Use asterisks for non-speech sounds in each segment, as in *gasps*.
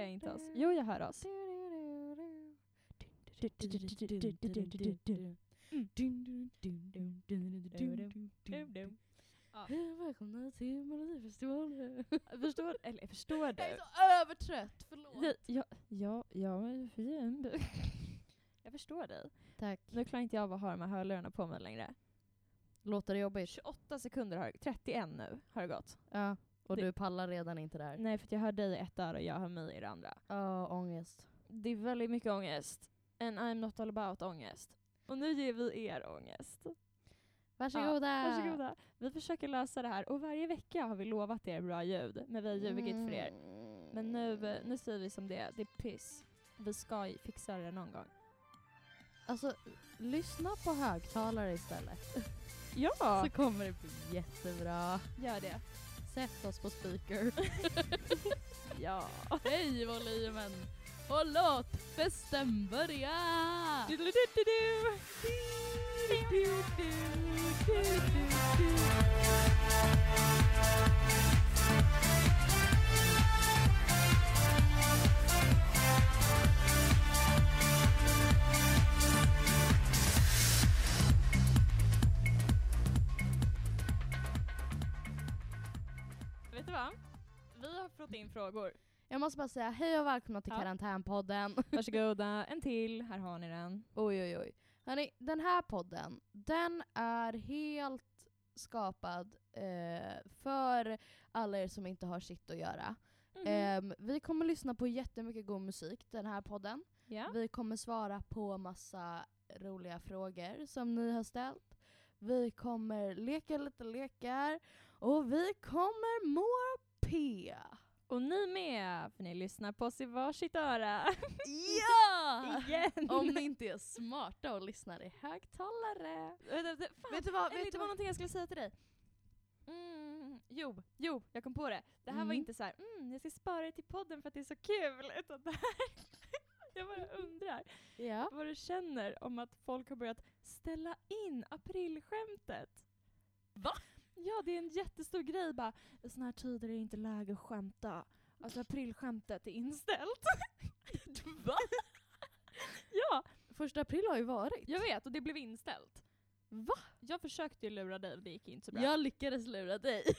Jag inte oss? Jo, jag hör oss. Ja. Välkomna till Melodifestivalen. Förstår, eller förstår Jag du? är så övertrött, förlåt. Ja, ja, ja. Jag förstår dig. Tack. Nu klarar inte jag av att ha de här hörlurarna på mig längre. Låter det jobbigt? 28 sekunder har 31 nu har det gått. Ja. Och Det- du pallar redan inte det här? Nej, för jag hör dig i ett öra och jag hör mig i det andra. Ja, ångest. Det är väldigt mycket ångest. And I'm not all about ångest. Och nu ger vi er ångest. Varsågoda! Varsågoda. Vi försöker lösa det här och varje vecka har vi lovat er bra ljud, men vi har ljugit för er. Men nu, nu säger vi som det är, det är piss. Vi ska fixa det någon gång. Alltså, lyssna på högtalare istället. Ja! Så kommer det bli jättebra. Gör det. Sätt oss på speaker. *laughs* Ja. Hej volymen! Och låt festen börja! Du-du-du-du-du. Vet in frågor. Jag måste bara säga hej och välkomna till Ja. Karantänpodden. *laughs* Varsågoda, en till. Här har ni den. Oj oj oj. Hörrni, den här podden, den är helt skapad eh, för alla er som inte har sitt att göra. Mm. Ehm, vi kommer lyssna på jättemycket god musik den här podden. ja. Vi kommer svara på massa roliga frågor som ni har ställt. Vi kommer leka lite lekar och vi kommer må P. Och ni med, för ni lyssnar på oss i varsitt öra. Ja! *laughs* Igen! Om ni inte är smarta och lyssnar i högtalare. Fan, Vet du vad? Vet du var vad? någonting jag skulle säga till dig. Mm, jo, jo, jag kom på det. Det här var Mm. inte så här, mm, jag ska spara det till podden för att det är så kul. Utan det här, *laughs* jag bara undrar Ja. vad du känner om att folk har börjat ställa in aprilskämtet. Va? Ja, det är en jättestor grej bara. I såna här tider är det inte läge att skämta. Alltså aprilskämtet är inställt. *laughs* Va? ja, Första april har ju varit. jag vet och det blev inställt. Va? Jag försökte ju lura dig det gick inte så bra. Jag lyckades lura dig. *laughs*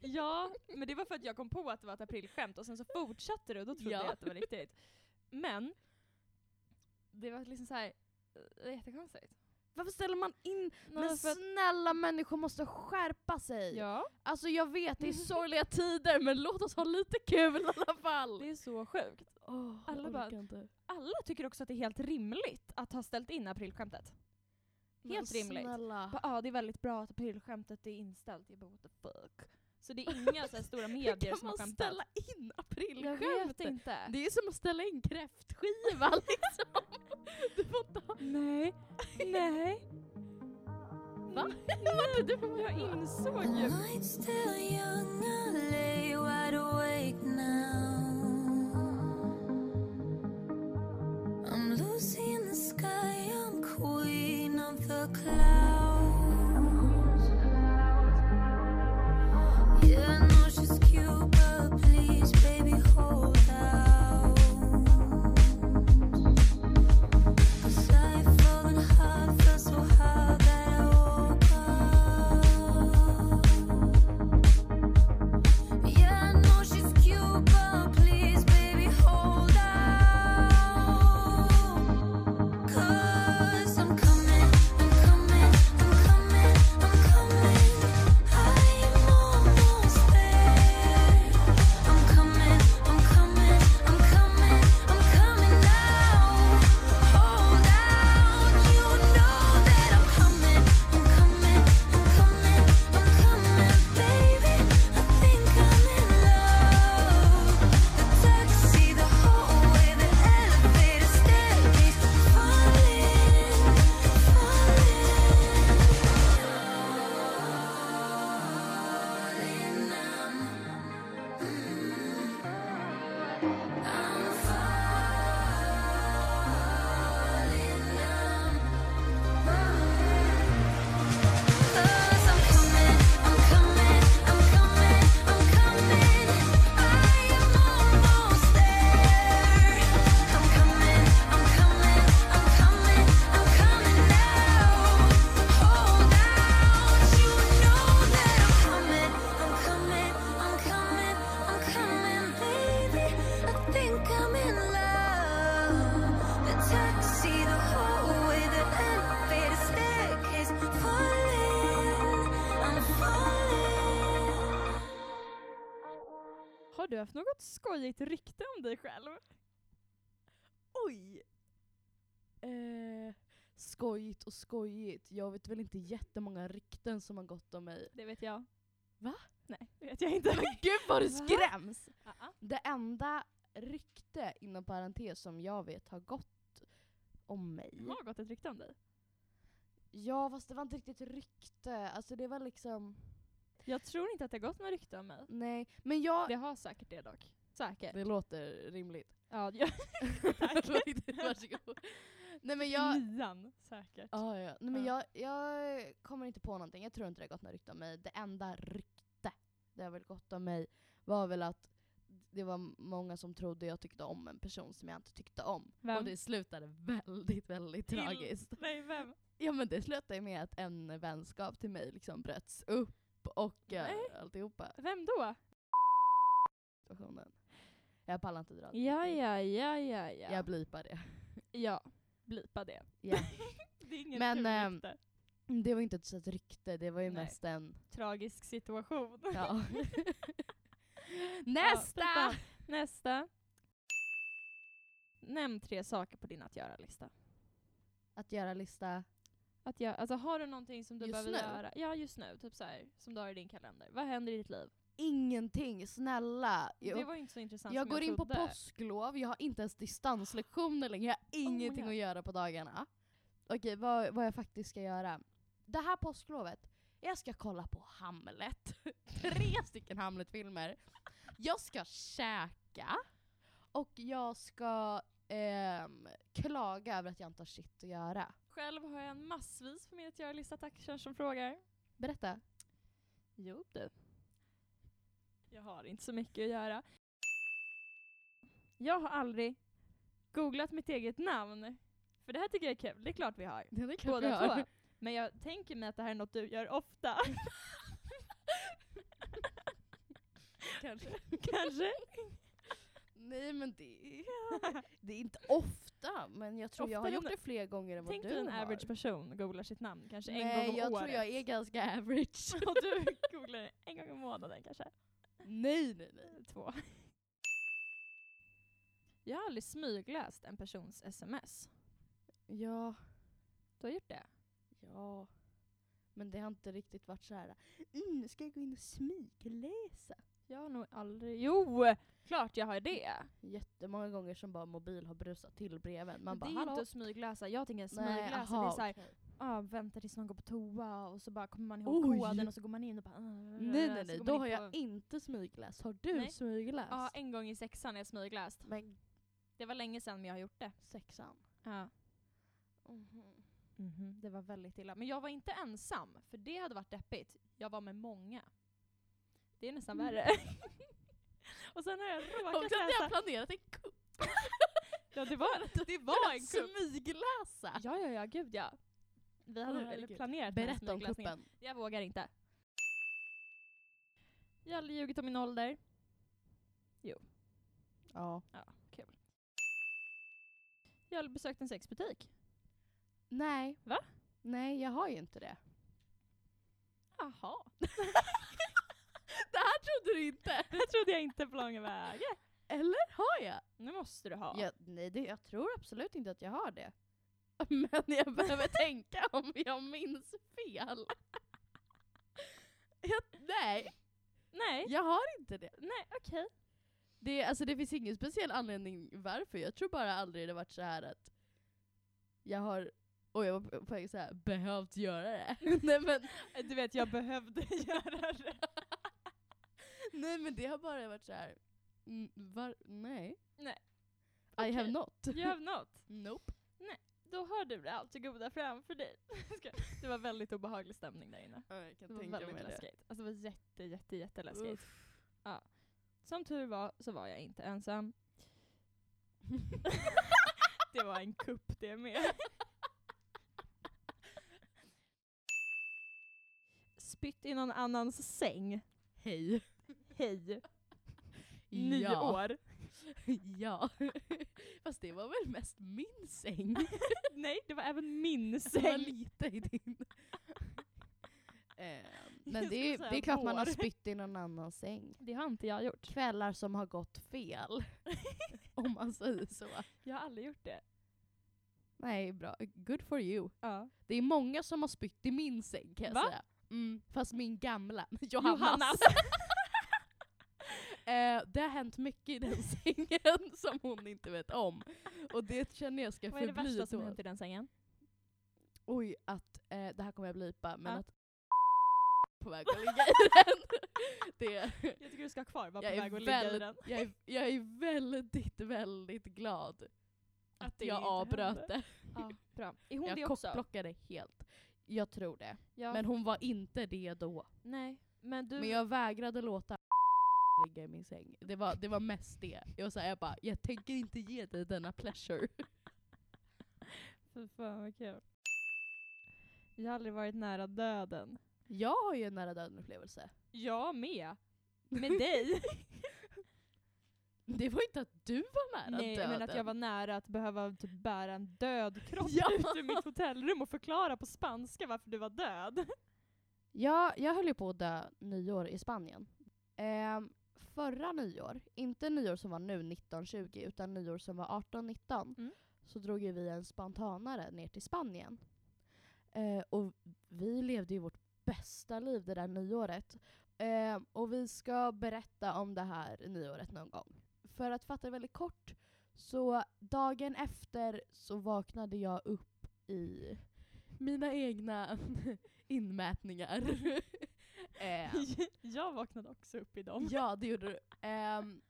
Ja, men det var för att jag kom på att det var ett aprilskämt och sen så fortsatte du och då trodde Ja. jag att det var riktigt. Men, det var liksom såhär, äh, jättekonstigt. Varför ställer man in? Nej, Men för att- snälla människor måste skärpa sig. Ja, Alltså jag vet, det är *laughs* sorgliga tider men låt oss ha lite kul i alla fall. det är så sjukt. Oh, Alla bara-. Alla tycker också att det är helt rimligt att ha ställt in aprilskämtet. Helt Men rimligt. Snälla. Ja, ah, det är väldigt bra att aprilskämtet är inställt. Jag bara what the fuck. Så det är inga så här stora medier Hur kan som har man skämtat. ställa in Jag aprilskämt? vet inte. Det är som att ställa in kräftskiva *laughs* liksom. Du får ta... Nej, nej. Va? Vänta, du får Jag insåg ju. I'm Lucy in the sky, I'm queen of the clouds. Baby, hold out. Något skojigt rykte om dig själv? Oj! Eh, skojigt och skojigt. Jag vet väl inte jättemånga rykten som har gått om mig. Det vet jag. Va? Nej, det vet jag inte. Gud vad du skräms! Ah, Det enda rykte inom parentes som jag vet har gått om mig. Har gått ett rykte om dig? Ja fast det var inte riktigt rykte. Alltså det var liksom... Jag tror inte att det har gått något rykte om mig. Nej. Men jag... Det har säkert det dock. Säkert. Det låter rimligt. Ja, *laughs* ja. Varsågod. Nej men jag... Nian, säkert. Ah, ja. Nej, men Ja. jag, jag kommer inte på någonting. Jag tror inte det har gått något rykte om mig. Det enda rykte det har väl gått om mig var väl att det var många som trodde jag tyckte om en person som jag inte tyckte om. Vem? Och det slutade väldigt, väldigt Till- tragiskt. Nej, vem? Ja men det slutade med att en vänskap till mig liksom bröts upp och uh, Nej. alltihopa. Vem då? Situationen. Jag pallar inte dra Ja, ja, ja, ja, ja. Jag blipar det. Ja, blipa det. Ja. *laughs* Det är ingen Men, kul ehm. Det var inte ett sånt rykte, det var ju Nej. mest en... Tragisk situation. Ja. *laughs* Ja, Nästa! fan. Nästa. Nämn tre saker på din att göra-lista. Att göra lista. Att göra, alltså har du någonting som du Just behöver nu? göra? Ja, just nu. Typ så här, som du har i din kalender. Vad händer i ditt liv? Ingenting, snälla. Jag, det var inte så intressant jag går jag in på påsklov, jag har inte ens distanslektioner längre, jag har ingenting ja. att göra på dagarna. Okej, vad, vad jag faktiskt ska göra. Det här påsklovet, jag ska kolla på Hamlet. *laughs* Tre stycken Hamlet-filmer. Jag ska käka. Och jag ska ehm, klaga över att jag inte har shit att göra. Själv har jag en massvis på min att göra-lista, tack som frågar. Berätta. Jo du. Jag har inte så mycket att göra. Jag har aldrig googlat mitt eget namn. För det här tycker jag är kul, det är klart vi har. Det är klart Båda vi har. två. Men jag tänker mig att det här är något du gör ofta. *laughs* Kanske. Kanske? Nej men det, *laughs* det är inte ofta, men jag tror jag har gjort det fler gånger än vad Tänk du dig en har. average person googlar sitt namn kanske en Nej, gång om jag året. tror jag är ganska average. *laughs* Och du googlar en gång i månaden kanske? nej, nej, nej. Två. Jag har aldrig smygläst en persons sms. Ja, Du har gjort det? ja. Men det har inte riktigt varit så här. Mm, nu ska jag gå in och smygläsa. Jag har nog aldrig... Jo! Klart jag har det! Jättemånga gånger som bara mobil har brusat till breven. Man bara det är hallå? inte att smygläsa. Jag tänker smygläsa, det är såhär, okej. ah, vänta tills någon går på toa och så bara kommer man ihåg Oj. koden och så går man in och bara... "Ah, Nej nej nej, då har jag inte smygläst. Har du Nej. smygläst? Ja, en gång i sexan har jag smygläst. Men Det var länge sedan men jag har gjort det. sexan. Ja. Mhm. Det var väldigt illa. Men jag var inte ensam, för det hade varit deppigt. Jag var med många. Det är nästan Mm. värre. *laughs* och sen har jag råkat hade jag läsa... planerat en kupp. *laughs* Ja, det var, *laughs* det var en kupp. Smygläsa! Ja, ja, ja, gud ja. Vi hade herregud. planerat Berätta om kuppen. Jag vågar inte. Jag har aldrig ljugit om min ålder. Ja. Kul. Jag har besökt en sexbutik. Nej. Va? Nej, jag har ju inte det. Jaha. Trodde du inte! Det trodde jag inte på långa vägar. Eller har jag? Nu måste du ha. jag nej, det, jag tror absolut inte att jag har det. Men jag behöver *laughs* tänka om jag minns fel. jag, nej, Nej, jag har inte det. nej okej. det. Alltså det finns ingen speciell anledning varför. Jag tror bara aldrig det varit så här att jag har, och jag var på väg så här behövt göra det. *laughs* nej, men, Du vet, jag behövde *laughs* göra det. Nej men det har bara varit så här. mm, Var, nej. Nej. I have Okej. not. You have not. *laughs* Nope. Då har du det allt det goda framför dig. *laughs* Ska- Det var väldigt obehaglig stämning där inne. Jag Det kan var tänka väldigt mig det. läskigt. Alltså det var jätte, jätte, jätteläskigt. Uff. Som tur var så var jag inte ensam. *laughs* det var en kupp det med. Spytt i någon annans säng. Hej. Hej. Nio ja. år. *laughs* ja. Fast det var väl mest min säng? *laughs* Nej, det var även min *laughs* Det var säng. lite i din. Eh, men det är, det är klart man har vår. spytt i någon annans säng. Det har inte jag gjort. Kvällar som har gått fel. om man säger så. Jag har aldrig gjort det. Nej, bra. Good for you. Ja. Det är många som har spytt i min säng kan jag Va? säga. Mm, fast min gamla, Johannas. Johannas. Eh, det har hänt mycket i den *laughs* sängen som hon inte vet om. Och det känner jag ska Vad är det förbli värsta som hänt i den sängen? Oj, att, eh, det här kommer jag blipa, men Ja. att *laughs* på väg att ligga i den. *laughs* Det, Jag tycker du ska ha kvar, var på jag, väg att ligga i den. jag, är, jag är väldigt, väldigt glad att, det jag avbröt det. Ja, bra. Är hon det Jag också? kockblockade helt. Jag tror det. Ja. Men hon var inte det då. Nej, men du... Men jag vägrade låta ligga i min säng. Det var, det var mest det. Jag var såhär, jag bara, jag tänker inte ge dig denna pleasure. *laughs* Fy fan vad kul. Jag har aldrig varit nära döden. Jag har ju en nära döden upplevelse. Jag med. Med *laughs* dig. Det var inte att du var nära Nej, döden. men att jag var nära att behöva typ bära en död *laughs* kropp Ja. ut ur mitt hotellrum och förklara på spanska varför du var död. Ja, jag höll ju på att dö nyår i Spanien. Ehm, förra nyår, inte nyår som var nu 1920 utan nyår som var 18-19 Mm. så drog ju vi en spontanare ner till Spanien. Eh, och vi levde ju vårt bästa liv det där nyåret. Ehm, och vi ska berätta om det här nyåret någon gång. För att fatta det väldigt kort, så dagen efter så vaknade jag upp i mina egna *laughs* inmätningar. *laughs* Ehm, *laughs* jag vaknade också upp i dem. ja, det gjorde du. Ehm,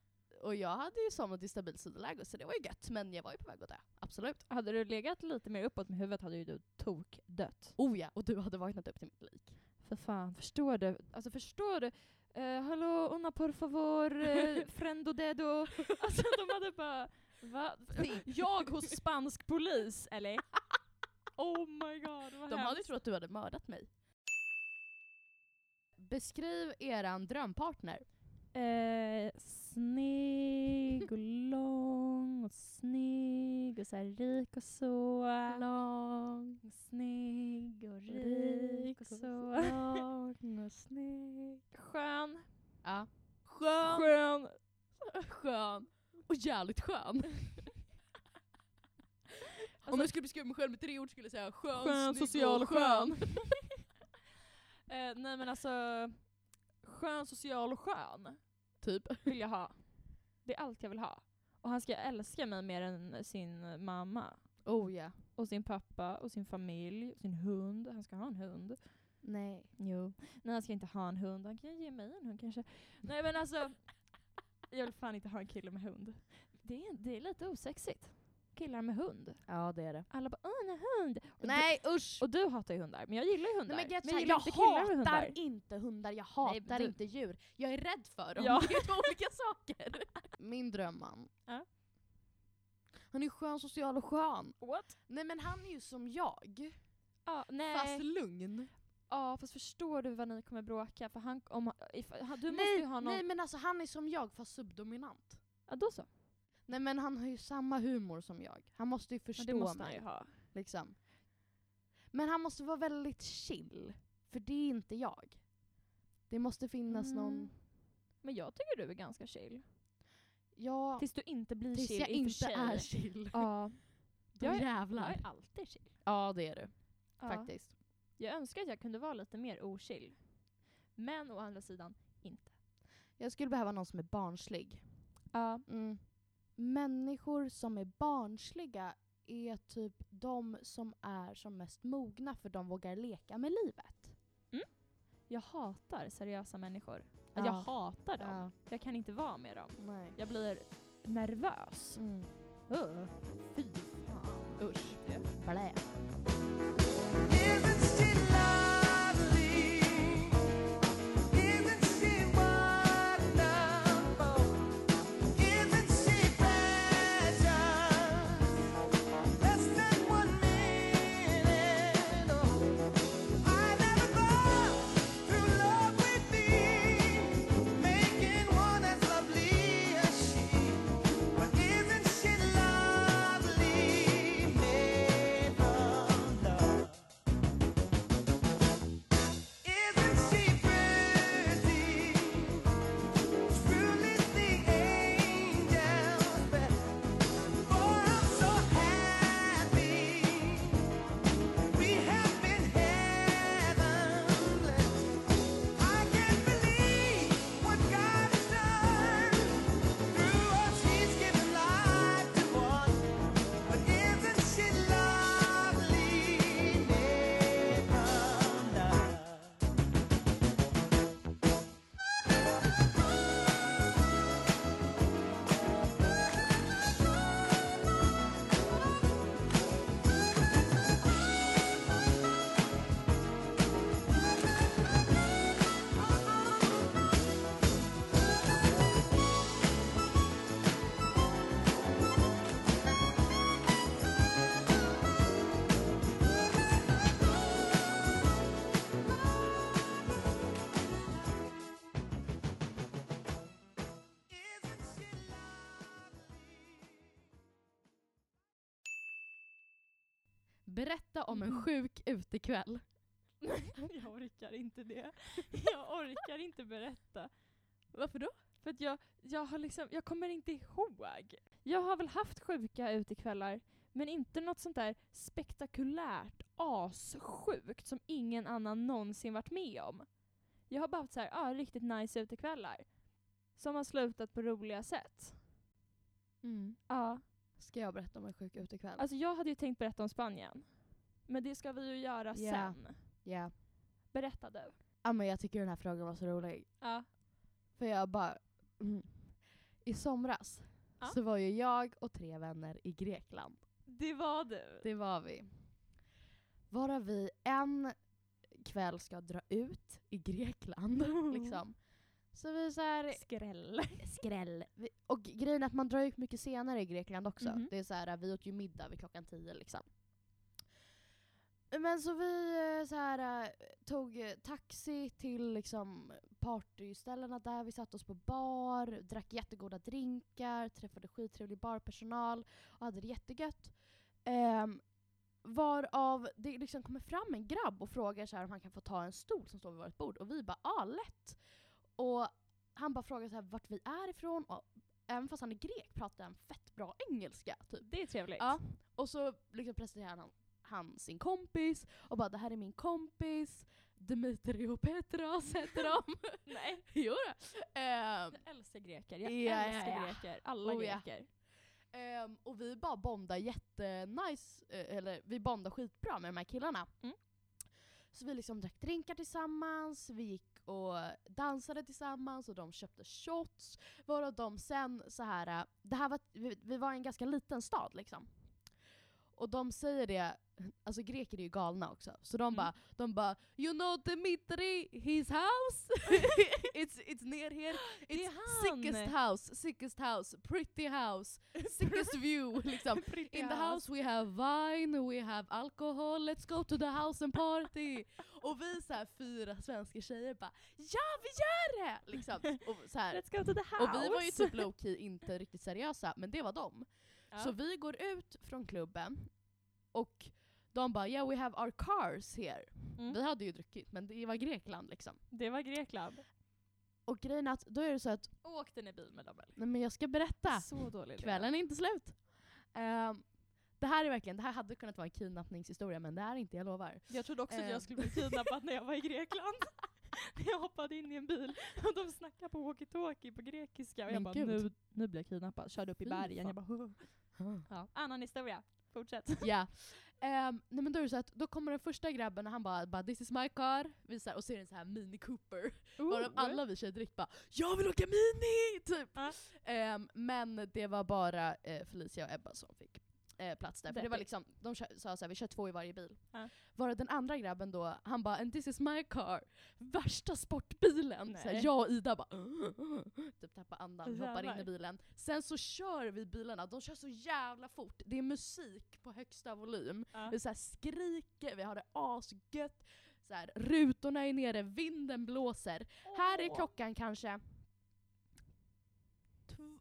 och jag hade ju somnat i stabilt sidoläge så det var ju gött, men jag var ju på väg att dö. Absolut. Hade du legat lite mer uppåt med huvudet hade ju du tok dött. Oh ja, och du hade vaknat upp till mitt lik. För fan, förstår du? Alltså förstår du? Uh, hallå, una por favor, *laughs* uh, frendo dedo. *laughs* Alltså de hade bara, va? Jag hos spansk polis, eller? Oh my god, vad De hade ju hemskt. trott att du hade mördat mig. Beskriv eran drömpartner. Eh, snygg och *laughs* lång och snygg och så rik och så. Lång, Snygg och rik och så. lång och *laughs* snygg. Skön. Ja. Skön. Skön. Skön. Och jävligt skön. *laughs* Om Alltså- jag skulle beskriva mig själv med tre ord skulle jag säga skön, Skön, snygg social och och skön. Eh, nej men alltså, skön, social och skön typ. vill jag ha. Det är allt jag vill ha. Och han ska älska mig mer än sin mamma. Oh ja. Och sin pappa, och sin familj, och sin hund. Han ska ha en hund. Nej. Jo. Nej han ska inte ha en hund, han kan ge mig en hund kanske. Nej men alltså, *laughs* jag vill fan inte ha en kille med hund. Det är, det är lite osexigt. Killar med hund. Ja det är det. Alla bara åh en hund. Och Nej usch! Du, och du hatar ju hundar, men jag gillar ju hundar. Nej, men jag, jag gillar jag inte killar med hundar. inte hundar, jag hatar du- inte djur. Jag är rädd för dem, Ja. *laughs* det är två olika saker. *laughs* Min drömman. Ja. Han är skön, social och skön. What? Nej men han är ju som jag, Ja, nej. fast lugn. Ja, fast förstår du vad ni kommer bråka? För han, om, if, du måste nej, ju ha någon... nej men alltså han är som jag fast subdominant. Ja, då så. Nej men han har ju samma humor som jag. Han måste ju förstå det måste han mig. ju ha. Liksom. Men han måste vara väldigt chill, för det är inte jag. Det måste finnas Mm. någon... Men jag tycker du är ganska chill. Ja, Tills du inte blir tills chill jag inte tjej. är chill. Ja. *laughs* Då Jag är- Jag jävlar. är alltid chill. Ja det är du, Ja. faktiskt. Jag önskar att jag kunde vara lite mer ochill. Men å andra sidan, inte. Jag skulle behöva någon som är barnslig. Ja. Mm. Människor som är barnsliga är typ de som är som mest mogna för de vågar leka med livet. Jag hatar seriösa människor. Ja. Jag hatar dem. Ja. Jag kan inte vara med dem. Nej. Jag blir nervös. Mm. Uh. Fy fan. Usch. Blä. Berätta om en Mm. sjuk utekväll. *laughs* jag orkar inte det. Jag orkar inte berätta. Varför då? För att jag, jag, har liksom, jag kommer inte ihåg. Jag har väl haft sjuka utekvällar, men inte något sånt där spektakulärt, assjukt som ingen annan någonsin varit med om. Jag har bara haft så här, ah, riktigt nice utekvällar. Som har slutat på roliga sätt. Ja. Ska jag berätta om en sjuk utekväll? Alltså jag hade ju tänkt berätta om Spanien. Men det ska vi ju göra Ja. sen. Ja. Berätta du. Ja men jag tycker den här frågan var så rolig. Ja. För jag bara... Mm. I somras Ja. så var ju jag och tre vänner i Grekland. Det var du. Det var vi. Varav vi en kväll ska dra ut i Grekland. *laughs* liksom. Så vi så här, Skräll. skräll. Vi- Och grejen är att man drar ut mycket senare i Grekland också. Mhm. Det är så här, vi åt ju middag vid klockan tio liksom. Men så vi eh, så här, eh, tog eh, taxi till liksom partyställena där. Vi satte oss på bar, drack jättegoda drinkar, träffade skittrevlig barpersonal och hade det jättegött. Um, varav det liksom kommer fram en grabb och frågar så här om han kan få ta en stol som står vid vårt bord. Och vi bara ah, lätt. Och han bara frågar så här vart vi är ifrån. Och även fast han är grek pratar han fett bra engelska. Typ. Det är trevligt. Ja. Och så liksom presenterar han, han sin kompis och bara det här är min kompis. Dimitri och Petras *laughs* heter de. *laughs* Nej. *laughs* jo då. Ehm, Jag älskar greker. Jag Ja, ja, älskar ja. greker. Alla Oh, ja. greker. ehm, och vi bara bondar jättenice, eh, eller vi bondar skitbra med de här killarna. Mm. Så vi liksom drack drinkar tillsammans, vi gick och dansade tillsammans och de köpte shots. Varav de sen så här, äh, det här var, vi, vi var i en ganska liten stad liksom. Och de säger det, alltså greker är ju galna också, så de Mm. bara de bara You know Dimitri, his house? *laughs* it's, it's near here. It's sickest house, sickest house, pretty house, sickest *laughs* view. Liksom. *laughs* In the house we have wine, we have alcohol, let's go to the house and party. och vi så här fyra svenska tjejer bara ja vi gör det! Liksom. Och, så här. Let's go to the house. och vi var ju typ low-key inte riktigt seriösa, men det var de. Ja. Så vi går ut från klubben och de bara yeah we have our cars here. Mm. Vi hade ju druckit men det var Grekland liksom. Det var Grekland. Och grejen är att då är det så att, Åkte ni bil med dem eller? nej men jag ska berätta. Så dålig. Kvällen är inte slut. Ehm, det här är verkligen, det här hade kunnat vara en kidnappningshistoria men det är inte, jag lovar. Jag trodde också att Eh. jag skulle bli kidnappad när jag var i Grekland. *laughs* *laughs* När jag hoppade in i en bil och de snackade på walkie-talkie på grekiska och jag Men bara gud. nu, nu blir jag kidnappad. Körde upp i Fy bergen. fan. Jag bara "Huh." ja. Annan historia. Fortsätt. *laughs* Ja. Ehm, nej men då är det så att då kommer den första grabben och han bara, bara “this is my car” visar, och så är det en sån här mini Cooper. Varav alla vi tjejer direkt bara “jag vill åka mini!” typ. Ja. Ehm, men det var bara eh, Felicia och Ebba som fick eh, plats där. För det var liksom, de sa såhär, vi kör två i varje bil. Ja. Varav den andra grabben då, han bara “and this is my car”. Värsta sportbilen. Nej. Jag och Ida bara *gasps* typ tappar andan, hoppar in Jävlar. i bilen. Sen så kör vi bilarna, de kör så jävla fort. Det är musik på högsta volym. Ja. Vi så här skriker, vi har det asgött. Så här, rutorna är nere, vinden blåser. Här är klockan kanske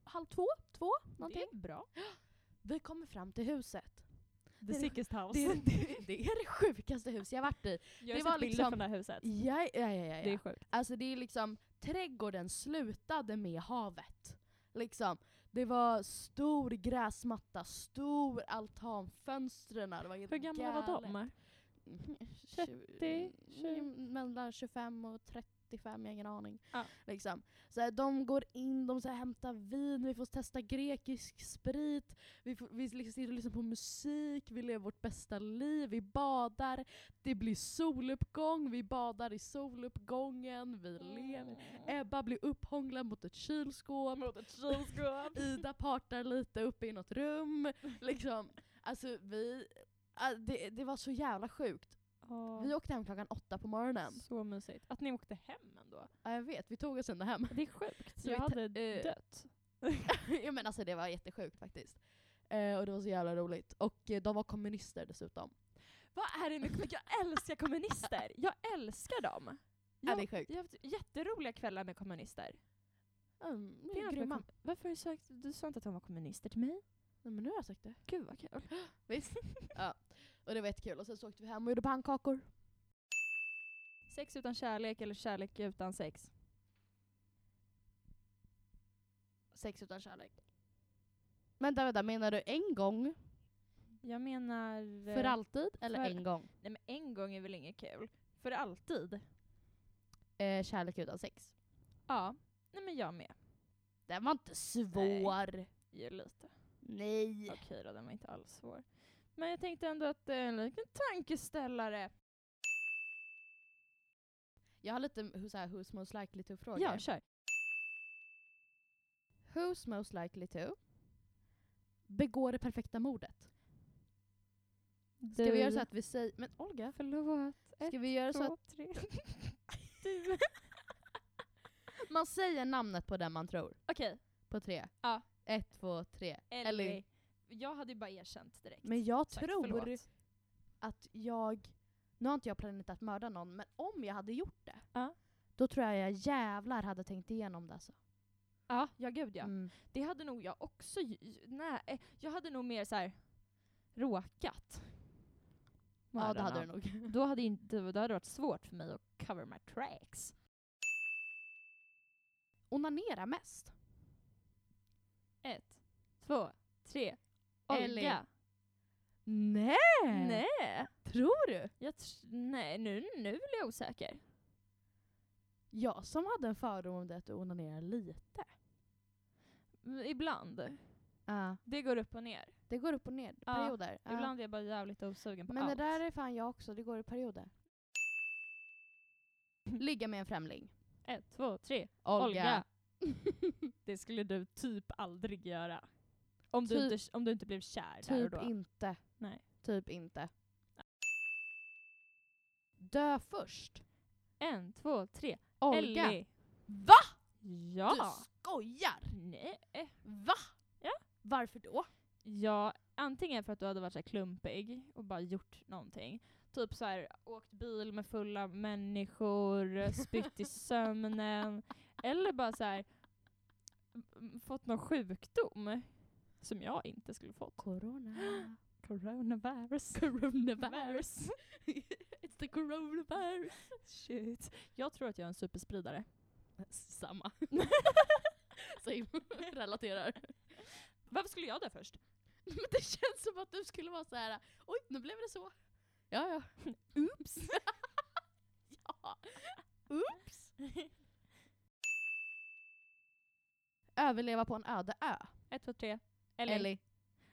halv två, två, Det någonting. är bra. *gasps* Vi kommer fram till huset. The sickest house. Det, det, det är det sjukaste hus jag varit i. jag har det var sett bilder liksom- från det här huset. Ja, ja, ja, ja, Det är sjukt. Alltså det är liksom, trädgården slutade med havet. Liksom. Det var stor gräsmatta, stor altan, fönstren, det var Hur gamla var galet. *laughs* de? Mm, 30, tju- mm, Mellan 25 och 35, jag har ingen aning. Ja. Liksom. Så här, de går in, de så här, hämtar vin, vi får testa grekisk sprit, vi, får, vi liksom sitter och lyssnar på musik, vi lever vårt bästa liv, vi badar, det blir soluppgång, vi badar i soluppgången, vi lever. Ebba blir upphånglad mot ett kylskåp, Mot ett kylskåp. *laughs* Ida partar lite uppe i något rum. *laughs* Liksom. Alltså vi, ah, det, det var så jävla sjukt. Vi åkte hem klockan åtta på morgonen. Så mysigt. Att ni åkte hem ändå. Ja, jag vet, vi tog oss ändå hem. Det är sjukt. Så jag hade eh, dött. *laughs* ja, men alltså det var jättesjukt faktiskt. Eh, och det var så jävla roligt. Och eh, de var kommunister dessutom. Vad är det med Jag älskar kommunister. Jag älskar dem. Ja, Jag, det är sjukt. jag har haft jätteroliga kvällar med kommunister. Mm, Det de är grymma. kom- Varför sagt, du sa inte att de var kommunister till mig? Nej, men nu har jag sagt det. Gud vad kul. *gasps* Visst? ja. Och det var jättekul. Och sen så åkte vi hem och gjorde pannkakor. Sex utan kärlek eller kärlek utan sex? Sex utan kärlek. Vänta, vänta, menar du en gång Jag menar... för eh, alltid eller för- en gång? Nej men en gång är väl inget kul? För alltid? Eh, kärlek utan sex. Ja. Nej men jag med. Den var inte svår. Ju lite. Nej. Okej då, den var inte alls svår. Men jag tänkte ändå att det är en liten tankeställare. Jag har lite så här, who's most likely to-frågor. Ja, kör. Who's most likely to begår det perfekta mordet? Ska vi göra så att vi säger... Men Olga, Förlåt. ska vi göra så Två, att tre. *laughs* du. man säger namnet på den man tror? Okej, På tre. Ja. Ett, två, tre. Ellie. Jag hade ju bara erkänt direkt. Men jag Sagt tror förlåt. att jag... Nu har inte jag planerat att mörda någon, men om jag hade gjort det, Ja. då tror jag jag jävlar hade tänkt igenom det alltså. Ja, ja gud ja. Mm. Det hade nog jag också Nej, eh, jag hade nog mer så här råkat. Ja, det hade du nog. Då hade, inte, då hade det varit svårt för mig att cover my tracks. Onanera mest. Ett, två, tre. Olga. Nej! Nej. Tror du? Jag tr- nej, nu, nu blir jag osäker. Jag som hade en fördom om det att du onanerar lite. Ibland. Ja. Det går upp och ner. Det går upp och ner, Ja, perioder. Ja. Ibland är jag bara jävligt osugen på Men allt. det där är fan jag också, det går i perioder. Ligga med en främling. Ett, två, tre. Olga. Olga. *laughs* Det skulle du typ aldrig göra. Om du, Typ- inte, om du inte blev kär där och typ då. inte. Nej. Typ inte. Dö först. En, två, tre. Olga. Ellie. Va? Ja. Du skojar? Nej. Va? Ja. Varför då? Ja, antingen för att du hade varit så klumpig och bara gjort någonting. Typ så här, åkt bil med fulla människor, spytt i *laughs* sömnen. Eller bara så här, fått någon sjukdom som jag inte skulle fått. Corona. *gasps* Coronavirus. Coronavirus. *laughs* It's the coronavirus. Shit. Jag tror att jag är en superspridare. Samma. *laughs* Same. *laughs* Relaterar. Varför skulle jag dö först? Men det känns som att du skulle vara så här. oj nu blev det så. Ja ja. Oops. ja. Oops. Överleva på en öde ö. Ett, två, tre. Eller, Ellie.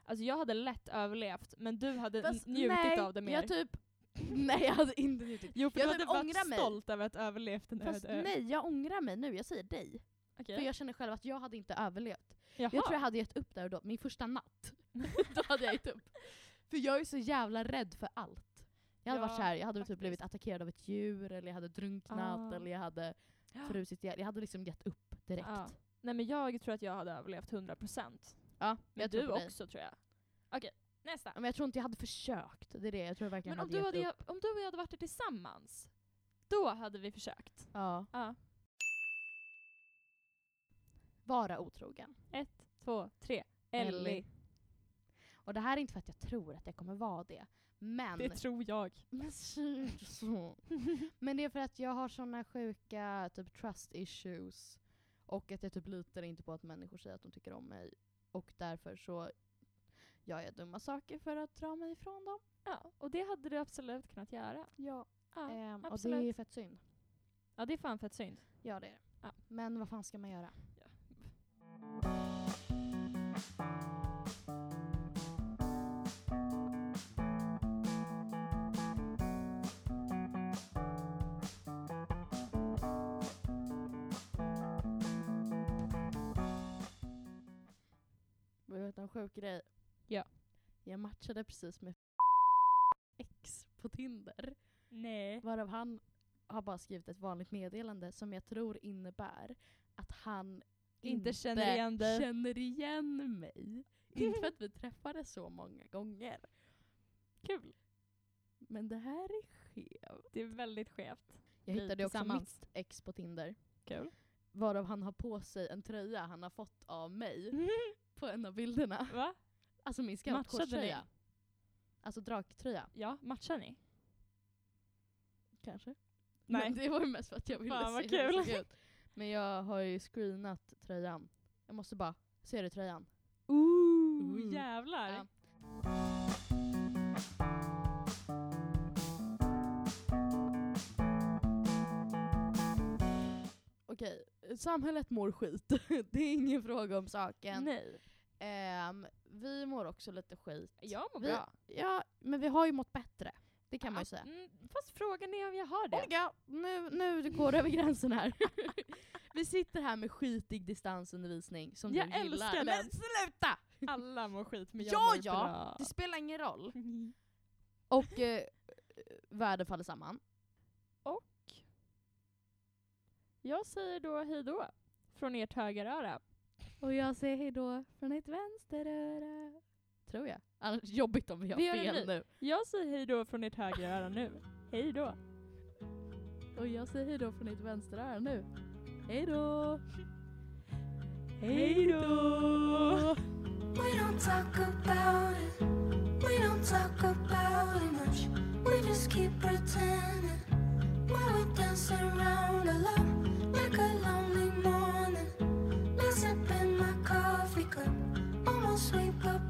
Alltså jag hade lätt överlevt, men du hade Fast njutit nej, av det mer. Jag typ, *laughs* nej jag hade inte njutit. jo, för jag du typ hade varit ångrar mig. stolt över att ha överlevt en Fast öde nej jag ångrar mig nu, jag säger dig. Okej. För jag känner själv att jag hade inte överlevt. Jaha. Jag tror jag hade gett upp där och då, min första natt. *laughs* då hade jag gett upp. För jag är så jävla rädd för allt. Jag hade Ja, varit så här, jag hade typ faktiskt. blivit attackerad av ett djur, eller jag hade drunknat, Ah. eller jag hade *gasps* frusit ihjäl. Jag hade liksom gett upp direkt. Ja. Nej men jag tror att jag hade överlevt 100%. Ja, Men jag tror du på dig. också tror jag. Okej, nästa. Men jag tror inte jag hade försökt. Det är det, jag tror verkligen Men om hade du, gett hade, upp. om du och jag hade varit där tillsammans, då hade vi försökt. Ja. Ja. Vara otrogen. Ett, två, tre. Ellie. Ellie. Och det här är inte för att jag tror att jag kommer vara det. Men, Det tror jag. *laughs* men, så. men det är för att jag har såna sjuka typ trust issues. Och att jag typ litar inte på att människor säger att de tycker om mig. Och därför så gör jag dumma saker för att dra mig ifrån dem. Ja, och det hade du absolut kunnat göra. Ja. Ja, Ehm, och det är absolut. fett synd. ja det är fan fett synd. Ja det är det. Ja. Men vad fan ska man göra? Vill sjuk grej? Ja. Jag matchade precis med X på Tinder. Nej. Varav han har bara skrivit ett vanligt meddelande som jag tror innebär att han Inte känner igen känner igen mig. *laughs* inte för att vi träffades så många gånger. Kul. Men det här är skevt. Det är väldigt skevt. Jag Vi hittade också mitt ex på Tinder. Kul. Varav han har på sig en tröja han har fått av mig *laughs* på en av bilderna. Va? Alltså min Matchade scoutshortströja. Alltså draktröja, Ja, matchar ni? kanske? Nej. Men det var ju mest för att jag ville Fan, se hur det kul. såg ut. Men jag har ju screenat tröjan. Jag måste bara, ser du tröjan? Ooh, Ooh. jävlar. Ja. Okej, samhället mår skit. *laughs* det är ingen fråga om saken. Nej. Ehm, vi mår också lite skit. Jag mår Vi- bra. Ja, men vi har ju mått bättre. Det kan man ju säga. Mm, fast frågan är om jag har det. Olga, nu, nu går det över gränsen här. *laughs* vi sitter här med skitig distansundervisning som Jag du gillar. älskar Men den. sluta! Alla mår skit men jag Ja, mår ja. bra. Det spelar ingen roll. *laughs* Och eh, världen faller samman. Jag säger då hej då från ert högeröra. Och jag säger hejdå från ett vänsteröra. Tror jag. Annars jobbigt om vi har Vi fel nu. nu. Jag säger hej då från ert högeröra nu. Hej då. Och jag säger hejdå från ett vänsteröra nu. Hejdå! Hej då! We don't talk about it. We don't talk about it much. We just keep pretending while we dance around alone like a lone I'll sweep up